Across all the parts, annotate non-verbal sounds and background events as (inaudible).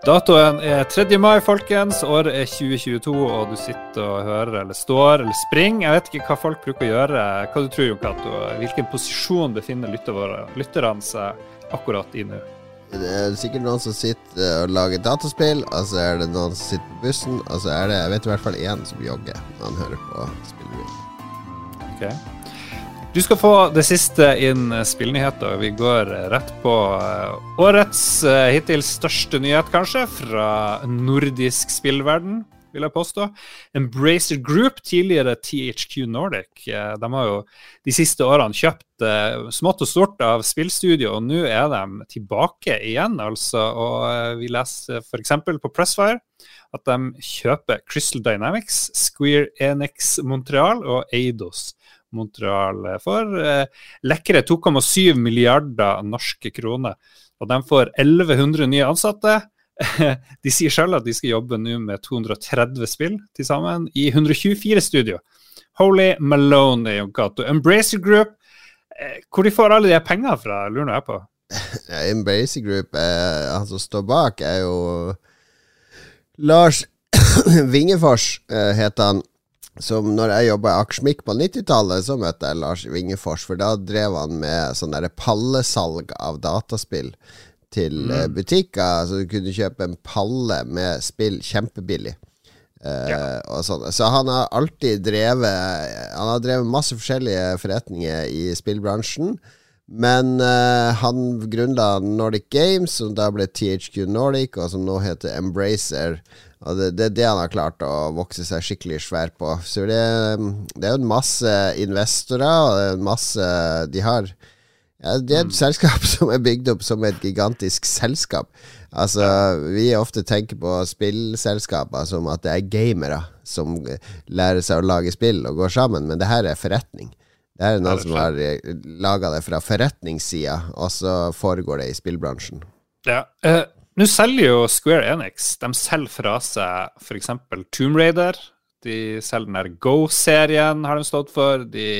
Datoen er 3. mai, folkens. Året er 2022, og du sitter og hører eller står eller springer. Jeg vet ikke hva folk bruker å gjøre. Hva du tror Jon Cato? Hvilken posisjon befinner lytterne seg akkurat i nå? Det er sikkert noen som sitter og lager dataspill, og så er det noen som sitter på bussen, og så er det jeg vet i hvert fall én som jogger når han hører på spillrevyen. Okay. Du skal få det siste inn spillnyheter. Vi går rett på eh, årets eh, hittil største nyhet, kanskje, fra nordisk spillverden, vil jeg påstå. Embracer Group, tidligere THQ Nordic, eh, de har jo de siste årene kjøpt smått og stort av spillstudio, og nå er de tilbake igjen, altså. Og vi leser f.eks. på Pressfire at de kjøper Crystal Dynamics, Square Enix Montreal og Eidos. Montreal for eh, lekre 2,7 milliarder norske kroner. Og de får 1100 nye ansatte. (laughs) De sier selv at de skal jobbe nå med 230 spill til sammen i 124 studio. Holy Malone og Gato. Embracer Group, eh, hvor de får alle de pengene fra, lurer jeg på? (laughs) Embracer Group, eh, han som står bak, er jo Lars (coughs) Vingefors, eh, heter han som når jeg jobba i Akersmik på 90-tallet, så møtte jeg Lars Vingefors, for da drev han med sånn pallesalg av dataspill til mm. Eh, butikker. Så du kunne kjøpe en palle med spill kjempebillig. Uh, ja. sånn. Så han har alltid drevet Han har drevet masse forskjellige forretninger i spillbransjen. Men uh, han grunnla Nordic Games, som da ble THQ Nordic, og som nå heter Embracer. Det, det, er det han har klart å vokse seg skikkelig svær på. Så det, det er jo en masse investorer, og det er en masse De har ja, Det er et mm. selskap (laughs) som er bygd opp som et gigantisk selskap. Altså, Vi ofte tenker på spillselskaper som at det er gamere som lærer seg å lage spill og går sammen, men det her er forretning. Det her er noen som har eh, laga det fra forretningssida, og så foregår det i spillbransjen. Ja, uh nå selger jo Square Enix De selger fra seg f.eks. Tomb Raider. De selger den der Go-serien, har de stått for. De,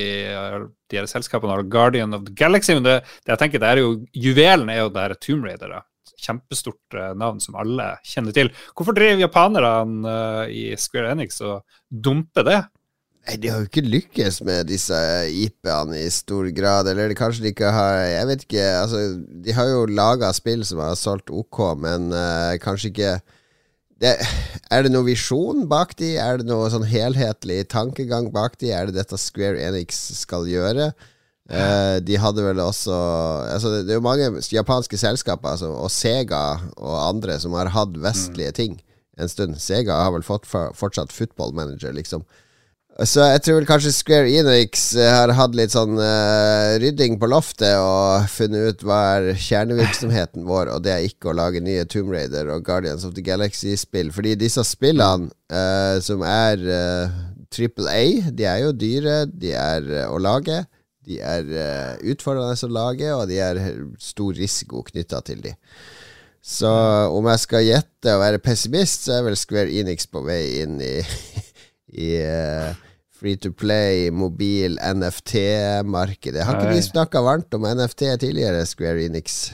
de her selskapene har Guardian of the Galaxy. Men det, det jeg tenker, det er jo, juvelen er jo det her Tomb Raider. Da. Kjempestort uh, navn som alle kjenner til. Hvorfor driver japanerne uh, i Square Enix og dumper det? Nei, De har jo ikke lykkes med disse IP-ene i stor grad. Eller kanskje de ikke har Jeg vet ikke. Altså, de har jo laga spill som har solgt OK, men uh, kanskje ikke det, Er det noe visjon bak de? Er det noe sånn helhetlig tankegang bak de? Er det dette Square Enix skal gjøre? Uh, de hadde vel også altså, Det er jo mange japanske selskaper altså, og Sega og andre som har hatt vestlige mm. ting en stund. Sega har vel fått for, fortsatt football manager, liksom. Så jeg tror vel kanskje Square Enix eh, har hatt litt sånn uh, rydding på loftet og funnet ut hva er kjernevirksomheten vår, og det er ikke å lage nye Tomb Raider og Guardians of the Galaxy-spill. Fordi disse spillene uh, som er Triple uh, A, de er jo dyre, de er å lage. De er utfordrende å lage, og de er stor risiko knytta til de. Så om jeg skal gjette og være pessimist, så er vel Square Enix på vei inn i (laughs) i uh, free to play, mobil, NFT-markedet. Har ikke vi snakka varmt om NFT tidligere, Square Enix?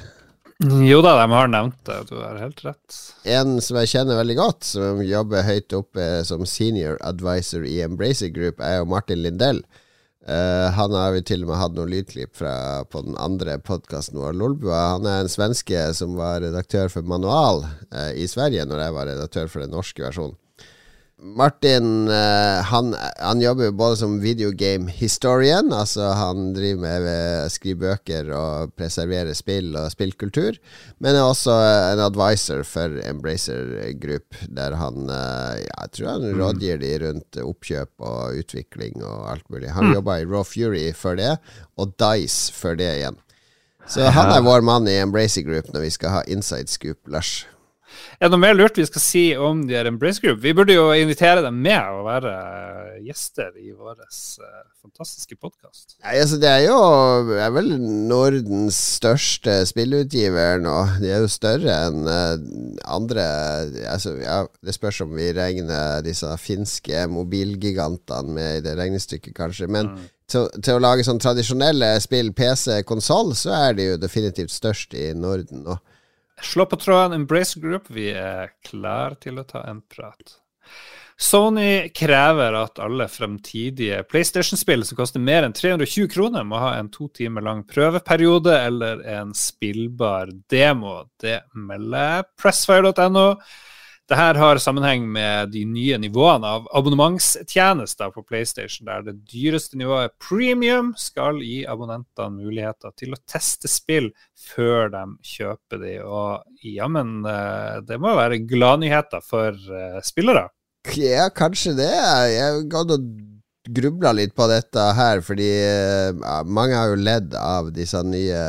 Jo da, de har nevnt det. Du har helt rett. En som jeg kjenner veldig godt, som jobber høyt oppe som senior advisor i Embracer Group, er jo Martin Lindell. Uh, han har vi til og med hatt noen lydklipp fra på den andre podkasten vår, Lolbua. Han er en svenske som var redaktør for Manual uh, i Sverige, når jeg var redaktør for den norske versjonen. Martin uh, han, han, jobber jo både som videogame historian, altså han driver med å skrive bøker og preservere spill og spillkultur, men er også en advisor for Embracer Group, der han ja, jeg tror han mm. rådgir de rundt oppkjøp og utvikling og alt mulig. Han mm. jobba i Raw Fury før det, og Dice før det igjen. Så han er vår mann i Embracer Group når vi skal ha inside scoop, Lars. Er det noe mer lurt vi skal si om de her Embrace Group? Vi burde jo invitere dem med å være gjester i vår uh, fantastiske podkast. Altså, det er jo er vel Nordens største spillutgiver nå. De er jo større enn uh, andre altså, ja, Det spørs om vi regner disse finske mobilgigantene med i det regnestykket, kanskje. Men mm. til, til, å lage sånn tradisjonelle spill, PC, konsoll, så er de jo definitivt størst i Norden nå. Slå på tråden Embrace Group. Vi er klar til å ta en prat. Sony krever at alle fremtidige PlayStation-spill som koster mer enn 320 kroner, må ha en to timer lang prøveperiode eller en spillbar demo. Det melder pressfire.no. Dette har sammenheng med de nye nivåene av abonnementstjenester på PlayStation, der det dyreste nivået, premium, skal gi abonnentene muligheter til å teste spill før de kjøper de. Og jammen, eh, det må være gladnyheter for eh, spillere. Ja, kanskje det. Jeg gadd å grubla litt på dette her, fordi mange har jo ledd av disse nye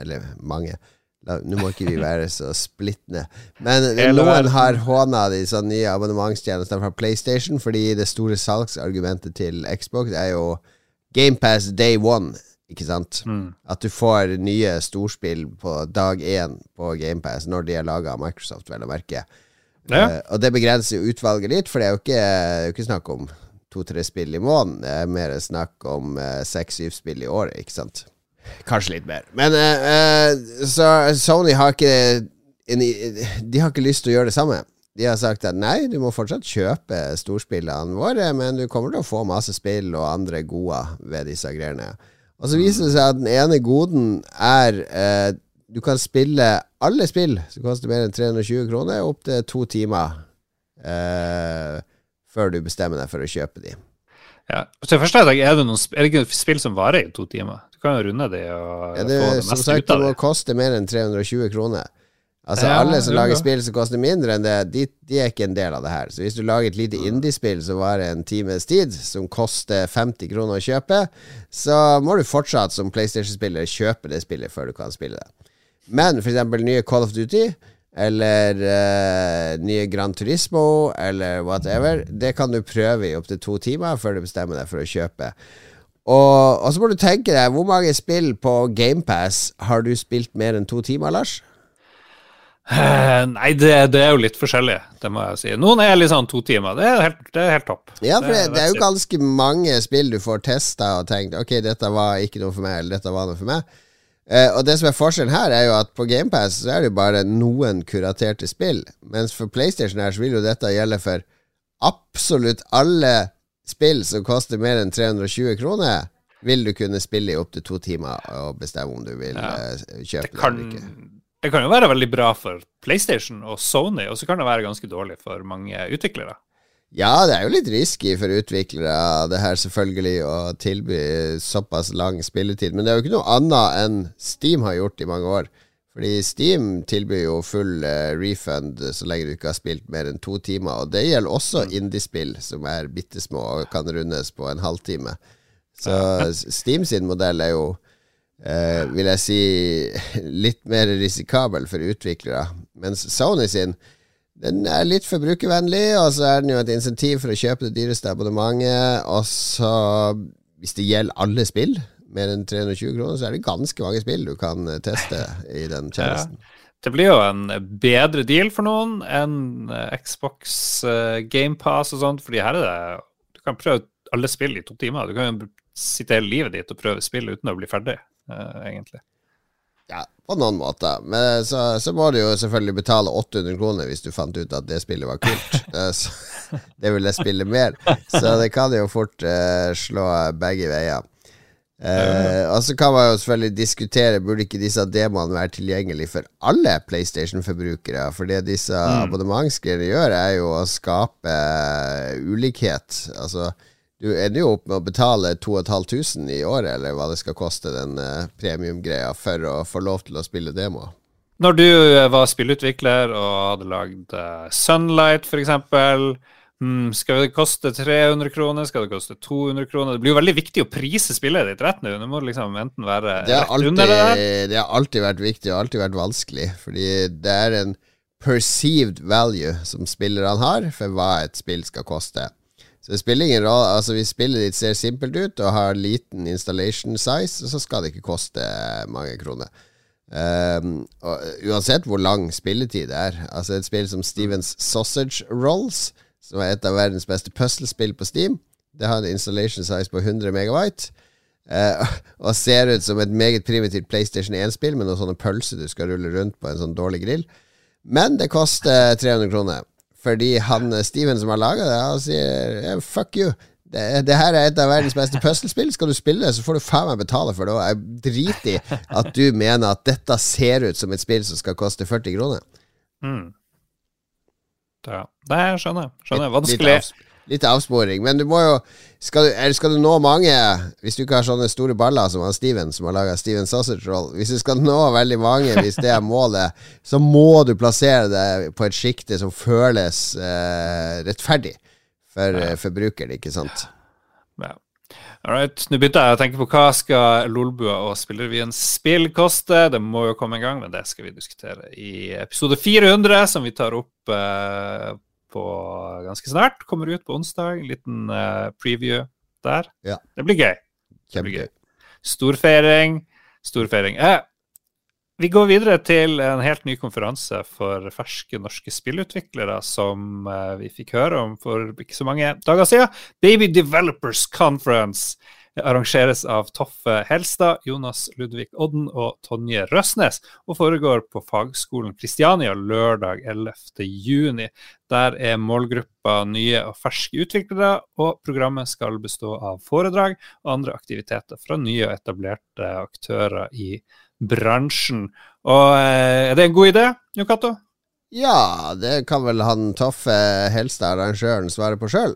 Eller mange. Nå må ikke vi være så splittende. Men noen har håna disse nye abonnementstjenestene fra PlayStation, fordi det store salgsargumentet til Xbox er jo GamePass day one. Ikke sant? Mm. At du får nye storspill på dag én på GamePass, når de er laga av Microsoft, vel å merke. Ja. Uh, og det begrenser jo utvalget litt, for det er jo ikke, er jo ikke snakk om to-tre spill i måneden. Det er mer snakk om seks-syv uh, spill i året, ikke sant? Kanskje litt mer. Men uh, Sony har ikke De har ikke lyst til å gjøre det samme. De har sagt at nei, du må fortsatt kjøpe storspillene våre, men du kommer til å få masse spill og andre gode ved disse greiene. Og så viser det seg at den ene goden er du kan spille alle spill som koster mer enn 320 kroner, opptil to timer eh, før du bestemmer deg for å kjøpe de. Ja, så først er, det, er, det noen, er det ikke spill som varer i to timer? Kan jo runde det og ja, det, få det meste sagt, ut av det. Det må koste mer enn 320 kroner. Altså ja, Alle som lager spill som koster mindre enn det, de, de, er ikke en del av det her. Så hvis du lager et lite indiespill som varer en times tid, som koster 50 kroner å kjøpe, så må du fortsatt som PlayStation-spiller kjøpe det spillet før du kan spille det. Men f.eks. nye Call of Duty eller uh, nye Gran Turismo eller whatever, det kan du prøve i opptil to timer før du bestemmer deg for å kjøpe. Og, og så må du tenke deg, hvor mange spill på GamePass har du spilt mer enn to timer, Lars? Uh, nei, det, det, er jo litt forskjellig, det må jeg si. Noen er litt sånn to timer. Det er helt, det er helt topp. Ja, for det, det, er jo ganske mange spill du får testa og tenkt Ok, dette var ikke noe for meg, eller dette var noe for meg. Uh, og det som er forskjellen her, er jo at på GamePass så er det jo bare noen kuraterte spill. Mens for PlayStation her så vil jo dette gjelde for absolutt alle spill som koster mer enn 320 kroner. Vil du kunne spille i opptil to timer og bestemme om du vil ja. uh, kjøpe det, kan, eller ikke. Det kan jo være veldig bra for PlayStation og Sony, og så kan det være ganske dårlig for mange utviklere. Ja, det er jo litt risky for utviklere det her, selvfølgelig, å tilby såpass lang spilletid. Men det er jo ikke noe annet enn Steam har gjort i mange år. Fordi Steam tilbyr jo full uh, refund så lenge du ikke har spilt mer enn to timer. Og det gjelder også mm. indiespill som er bitte små og kan rundes på en halvtime. Så Steam sin modell er jo, uh, vil jeg si, (laughs) litt mer risikabel for utviklere. Mens Sony sin den er litt forbrukervennlig, og så er den jo et insentiv for å kjøpe det dyreste abonnementet. Og så, hvis det gjelder alle spill, mer enn 320 kroner, så er det ganske mange spill du kan eh, teste (laughs) i den tjenesten. Ja. Det blir jo en bedre deal for noen enn eh, Xbox uh, GamePass og sånt, fordi her er det Du kan prøve alle spill i to timer. Du kan jo sitte hele livet ditt og prøve spill uten å bli ferdig, egentlig. Ja, på noen måter. Men så, så, må du jo selvfølgelig betale 800 kroner hvis du fant ut at det spillet var kult. (laughs) så, (laughs) det vil jeg spille mer. Så det kan jo fort uh, slå begge veier. Uh, og så kan man jo selvfølgelig diskutere Burde ikke disse demoene være tilgjengelig for alle PlayStation-forbrukere. For det disse mm. abonnementsgreiene gjør, er jo å skape ulikhet. Altså du ender jo opp med å betale 2500 i året, eller hva det skal koste, den uh, premiumgreia, for å få lov til å spille demo. Når du eh, var spillutvikler og hadde lagd uh, Sunlight, f.eks., hmm, skal det koste 300 kroner? Skal det koste 200 kroner? Det blir jo veldig viktig å prise spillet ditt rett nå. Det må liksom enten være det rett alltid, under det der. Det har alltid vært viktig og alltid vært vanskelig, fordi det er en perceived value som spillerne har for hva et spill skal koste. Så det spiller ingen rolle. Altså Hvis spillet ditt ser simpelt ut og har liten installation size, så skal det ikke koste mange kroner. Um, uansett hvor lang spilletid det er. Altså Et spill som Stevens Sausage Rolls, som er et av verdens beste puslespill på Steam, det har en installation size på 100 megabyte. Eh, (laughs) og ser ut som et meget primitivt PlayStation 1-spill med noen sånne pølser du skal rulle rundt på en sånn dårlig grill. Men det koster 300 kroner. Fordi han Steven som har laga det, han sier yeah, fuck you. Det, det, her er et av verdens beste puslespill. Skal du spille, det, så får du faen meg betale for det. Og jeg driter i at du mener at dette ser ut som et spill som skal koste 40 kroner. Mm. Ja. Det skjønner jeg. Skjønner. Vanskelig. Litt, litt avsporing. Men du må jo skal du, skal du, nå mange, hvis du ikke har sånne store baller som han Steven, som har laga Steven Sausage Roll Hvis du skal nå veldig mange, hvis det er målet, så må du plassere deg på et sjikte som føles eh, rettferdig for ja. forbrukeren, ikke sant? Ja. Alright, nå begynte jeg å tenke på hva skal Lolbua og Spillerevyen spill koste. Det må jo komme en gang, men det skal vi diskutere i episode 400, som vi tar opp eh, på ganske snart. Kommer ut på onsdag. En Liten eh, preview der. Ja. Det blir gøy. Det blir gøy. Storfeiring. Storfeiring. Eh, vi går videre til en helt ny konferanse for ferske norske spillutviklere som uh, vi fikk høre om for ikke så mange dager siden. Baby Developers Conference arrangeres av Toffe Helstad, Jonas Ludvig Odden og Tonje Røsnes, og foregår på Fagskolen Kristiania lørdag 11.6. Der er målgruppa nye og ferske utviklere, og programmet skal bestå av foredrag og andre aktiviteter fra nye og etablerte aktører i bransjen. Og eh, Er det en god idé, Jon Cato? Ja, det kan vel han Toffe Helstad, arrangøren, svare på sjøl.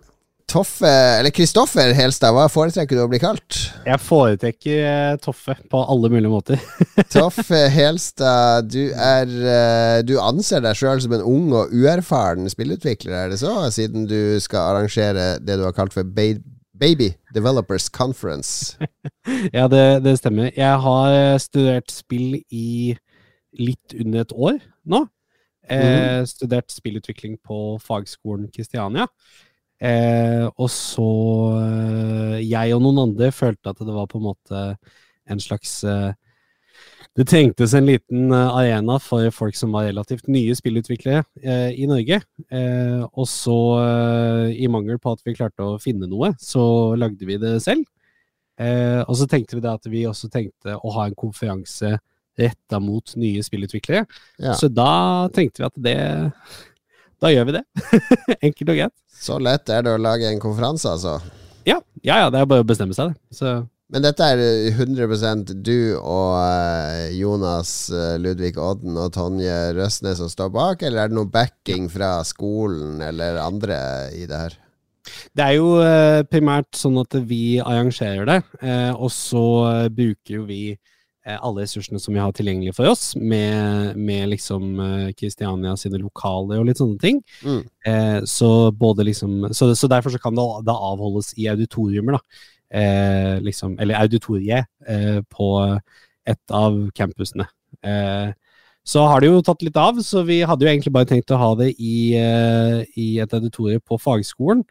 Toffe, eller Kristoffer Helstad, hva foretrekker du å bli kalt? Jeg foretrekker eh, Toffe på alle mulige måter. (laughs) Toffe Helstad, du er eh, Du anser deg sjøl som en ung og uerfaren spillutvikler, er det så? Siden du skal arrangere det du har kalt for Baby Developers Conference. (laughs) ja, det, det, stemmer. Jeg har studert spill i litt under et år nå. Mm. studert spillutvikling på fagskolen Kristiania. Eh, og så eh, Jeg og noen andre følte at det var på en måte en slags eh, Det trengtes en liten eh, arena for folk som var relativt nye spillutviklere eh, i Norge. Eh, og så, i mangel på at vi klarte å finne noe, så lagde vi det selv. og så tenkte vi at vi også tenkte å ha en konferanse retta mot nye spillutviklere. Ja. Så da tenkte vi at det (laughs) da gjør vi det. (laughs) Enkelt og greit. Så lett er det å lage en konferanse, altså? Ja, ja, ja det er bare å bestemme seg, det. Så men dette er 100% du og uh, Jonas uh, Ludvig Odden og Tonje Røsnes som står bak, eller er det noe backing fra skolen eller andre i det her? Det er jo uh, primært sånn at vi arrangerer det, og så bruker jo vi Eh, alle ressursene som vi har tilgjengelig for oss, med, med liksom Kristiania eh, sine lokaler og litt sånne ting. Mm. Eh, så både liksom så, så, derfor så kan det da avholdes i auditoriumer, da. Eh, liksom, eller auditoriet eh, på et av campusene. Eh, så har det jo tatt litt av, så vi hadde jo egentlig bare tenkt å ha det i, i et auditorium på fagskolen.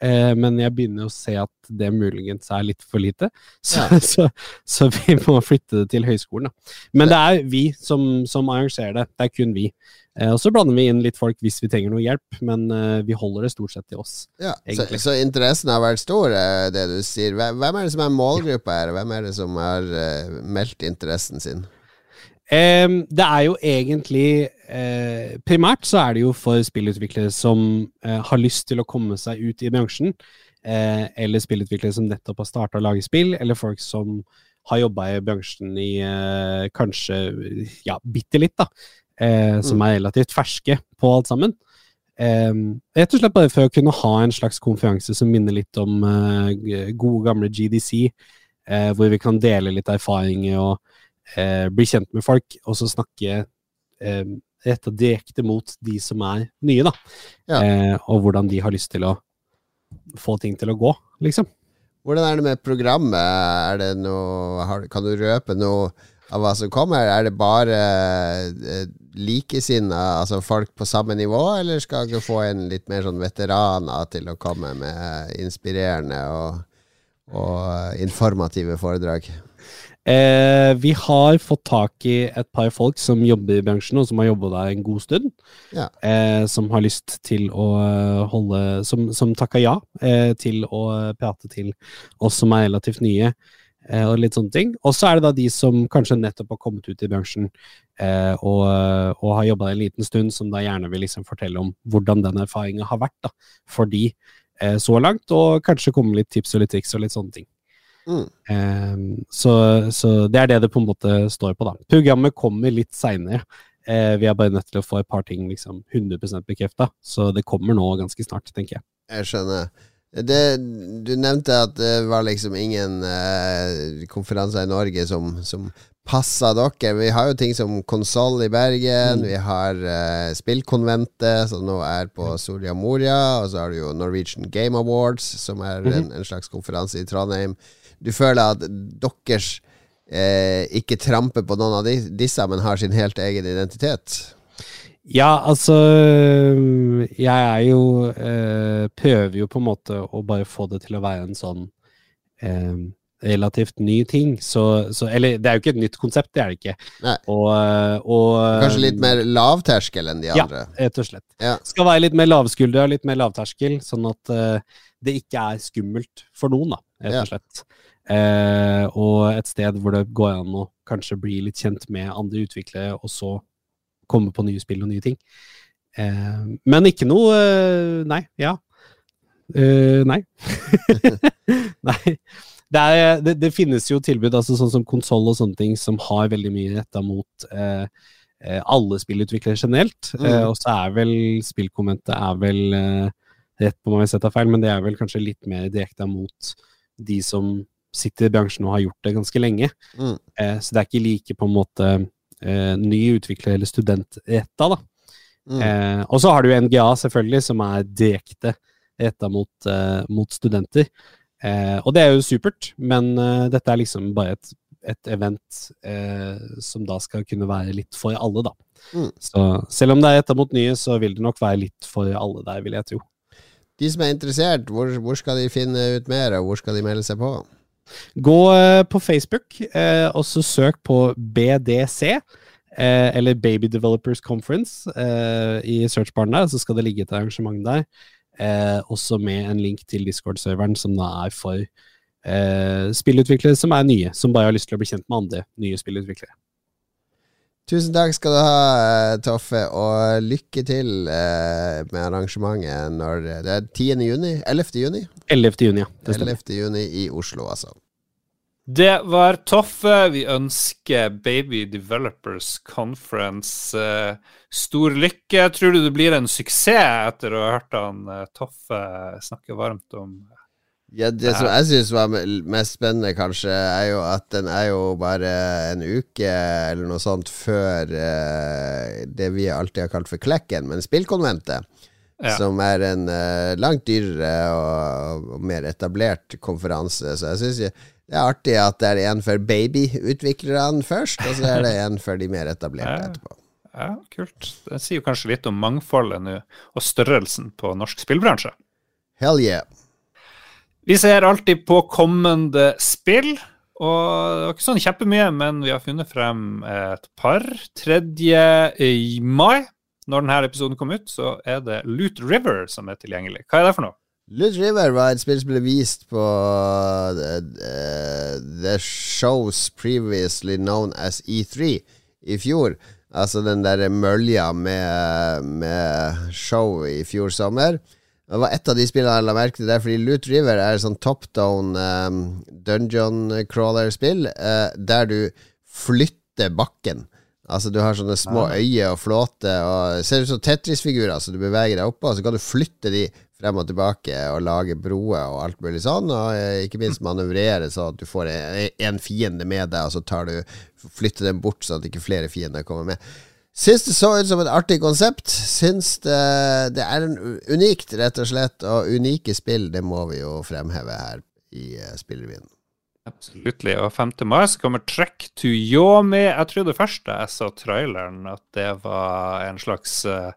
Eh, men jeg begynner å se at det muligens er litt for lite, (laughs) så, ja. så, så vi må flytte det til høyskolen. Da. Men det er vi som, som, arrangerer det, det er kun vi. Eh, og så blander vi inn litt folk hvis vi trenger noe hjelp, men eh, vi holder det stort sett til oss. Ja, så, så, interessen har vært stor, det du sier. Hvem er det som er målgruppa her? Hvem er det som har meldt interessen sin? Um, det er jo egentlig uh, Primært så er det jo for spillutviklere som uh, har lyst til å komme seg ut i bransjen. Uh, eller spillutviklere som nettopp har starta å lage spill, eller folk som har jobba i bransjen i kanskje ja, bitte litt, da. Som mm. er relativt ferske på alt sammen. rett og slett bare for å kunne ha en slags konferanse som minner litt om gode, gamle GDC, hvor vi kan dele litt erfaringer og eh, bli kjent med folk, og så snakke eh, retta direkte mot de som er nye, da. Ja. Eh, og hvordan de har lyst til å få ting til å gå, liksom. Hvordan er det med programmet? Er det noe, kan du røpe noe av hva som kommer? Er det bare eh, likesinnede, altså folk på samme nivå, eller skal du få en litt mer sånn veteraner til å komme med inspirerende og, og informative foredrag? Eh, vi har fått tak i et par folk som jobber i bransjen, og som har jobba der en god stund. Ja. Eh, som har lyst til å holde Som, som takka ja eh, til å prate til oss som er relativt nye. Eh, og litt sånne ting. Og så er det da de som kanskje nettopp har kommet ut i bransjen eh, og, og, har jobba en liten stund, som da gjerne vil liksom fortelle om hvordan den erfaringa har vært da, for de eh, så langt, og kanskje komme med litt tips og litt triks og litt sånne ting. Mm. Eh, så, så, det er det det på en måte står på, da. Programmet kommer litt seinere. Eh, vi er bare nødt til å få et par ting liksom 100 bekrefta, så det kommer nå ganske snart, tenker jeg. Jeg skjønner. Det, du nevnte at det var liksom ingen eh, konferanser i Norge som, som passa dere. Vi har jo ting som Konsoll i Bergen, mm. vi har uh, Spillkonventet, som nå er på Soria Moria, og så har du jo Norwegian Game Awards, som er mm -hmm. en, en, slags konferanse i Trondheim. Du føler at deres eh, ikke tramper på noen av disse, men har sin helt egen identitet? Ja, altså Jeg er jo eh, Prøver jo på en måte å bare få det til å være en sånn eh, relativt ny ting. Så, så, Eller det er jo ikke et nytt konsept, det er det ikke. Og, og, Kanskje litt mer lavterskel enn de andre? Ja, rett og slett. Ja. Skal være litt mer lavskuldra, litt mer lavterskel, sånn at eh, det ikke er skummelt for noen, da, rett og slett. Ja. Uh, og et sted hvor det går an å kanskje bli litt kjent med andre utviklere, og så komme på nye spill og nye ting. Uh, men ikke noe Nei. Ja. nei. (laughs) nei. Det, er, det, det, finnes jo tilbud, altså sånn som konsoll og sånne ting, som har veldig mye retta mot alle spillutviklere generelt. Mm. Og så er vel spillkommentet er vel Rett på meg hvis jeg tar feil, men det er vel kanskje litt mer direkte mot de som sitter i bransjen og har gjort det ganske lenge. Mm. Eh, så det er ikke like på en måte eh, ny utvikler eller studentretta, da. Mm. og så har du NGA, selvfølgelig, som er direkte retta mot, mot studenter. Eh, og det er jo supert, men eh, dette er liksom bare et, et event eh, som da skal kunne være litt for alle, da. Mm. Så selv om det er retta mot nye, så vil det nok være litt for alle der, vil jeg tro. De som er interessert, hvor, hvor skal de finne ut mer, og hvor skal de melde seg på? Gå eh, på Facebook, eh, og så søk på BDC. Eh, eller Baby Developers Conference i searchbaren der, så skal det ligge et arrangement der. Også med en link til Discord-serveren, som da er for spillutviklere som er nye, som bare har lyst til å bli kjent med andre nye spillutviklere. Tusen takk skal du ha, eh, Toffe, og lykke til eh, med arrangementet når Det er 10. juni? 11. juni? 11. juni, ja. Det 11. juni i Oslo, altså. Det var Toffe. Vi ønsker Baby Developers Conference stor lykke. Tror du det blir en suksess etter å ha hørt han Toffe snakke varmt om ja, Det som jeg syns var mest spennende, kanskje, er jo at den er jo bare en uke eller noe sånt før uh, det vi alltid har kalt for Klekken, men Spillkonventet. Ja. Som er en langt dyrere og, og, mer etablert konferanse. Så jeg syns det er artig at det er en for babyutviklerne først, og så er det en for de mer etablerte ja. etterpå. Ja, kult. Det sier jo kanskje litt om mangfoldet nå, og størrelsen på norsk spillbransje. Hell yeah. Vi ser alltid på kommende spill, og det var ikke sånn kjempemye, men vi har funnet frem et par. 3. mai, når denne episoden kom ut, så er det Loot River som er tilgjengelig. Hva er det for noe? Loot River var et spill som ble vist på the, uh, the shows previously known as E3 i fjor. Altså den der mølja med, med show i fjor sommer. Det var et av de spillene jeg la merke til der, fordi Loot River er et sånn top down um, dungeon crawler-spill uh, der du flytter bakken. Altså Du har sånne små øyer og flåter og ser ut som Tetris-figurer, så du beveger deg oppå, og så kan du flytte de frem og tilbake og lage broer og alt mulig sånn. Og eh, ikke minst manøvrere så at du får en fiende med deg, og så tar du flytter den bort sånn at ikke flere fiender kommer med. Syns det så ut som et artig konsept. Syns det, det er unikt, rett og slett. Og unike spill, det må vi jo fremheve her i uh, Spillrevyen. Absolutt. Og 5. mai så kommer Trek to Yomi. Jeg trodde først da jeg så traileren at det var en slags uh,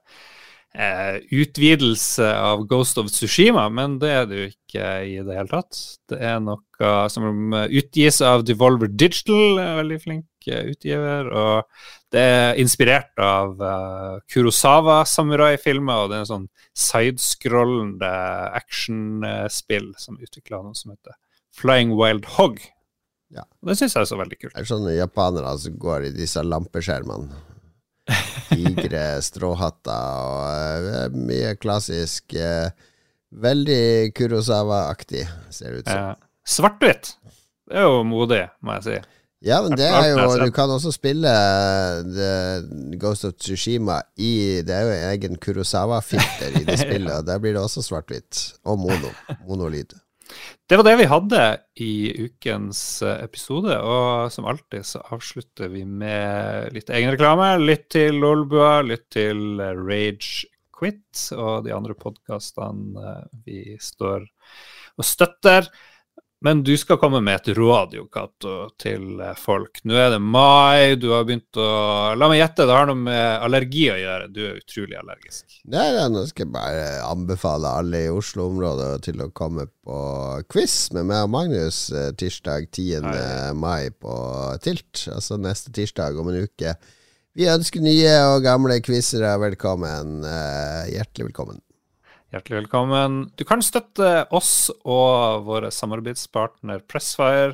eh, utvidelse av Ghost of Tsushima, men det er det jo ikke i det hele tatt. Det er noe som utgis av Devolver Digital, veldig flink eh, utgiver, og det er inspirert av uh, Kurosawa-samurai-filmer, og det er en sånn sidescrollende actionspill som utvikla noe som heter Flying Wild Hog. Ja. Og det syns jeg er så veldig kult. Det er sånne japanere som går i disse lampeskjermene. Digre (laughs) stråhatter og uh, mye klassisk uh, Veldig Kurosawa-aktig, ser det ut som. Ja. Svart-hvitt. Det er jo modig, må jeg si. Ja, men det er jo Alt er Du kan også spille The Ghost of Tsushima i Det er jo egen Kurosawa-filter i det (laughs) spillet, og der blir det også svart-hvitt. Og mono. Monolyd. Det var det vi hadde i ukens eh, episode, og som alltid så avslutter vi med litt egenreklame. Lytt til Lolbua, lytt til eh, Rage Quit og de andre podkastene eh, vi står og støtter. Men du skal komme med et råd, Jo Cato, til eh, folk. Nå er det mai, du har begynt å La meg gjette, det har noe med allergi å gjøre. Du er utrolig allergisk. Nei, nå skal jeg bare anbefale alle i Oslo-området til å komme på quiz med meg og Magnus eh, tirsdag 10. Hei. mai på Tilt. Altså neste tirsdag om en uke. Vi ønsker nye og gamle quizere velkommen. Eh, hjertelig velkommen. Hjertelig velkommen. Du kan støtte oss og våre samarbeidspartner Pressfire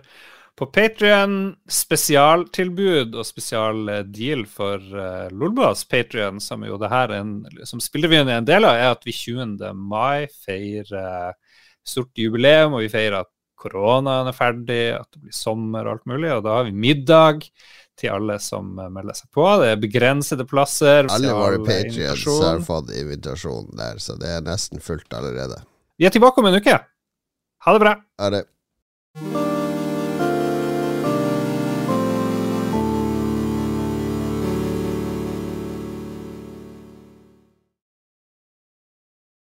på Patrion. Spesialtilbud og spesialdeal for uh, Lolbas Patrion, som jo det her er en, som Spillrevyen er en del av, er at vi 20. mai feirer stort jubileum, og vi feirer at koronaen er ferdig, at det blir sommer og alt mulig, og da har vi middag til alle som eh, melder seg på. Det er begrensede plasser. Alle våre patrients har fått invitasjon der, så det er nesten fullt allerede. Vi er tilbake om en uke. Ha det bra. Ha det.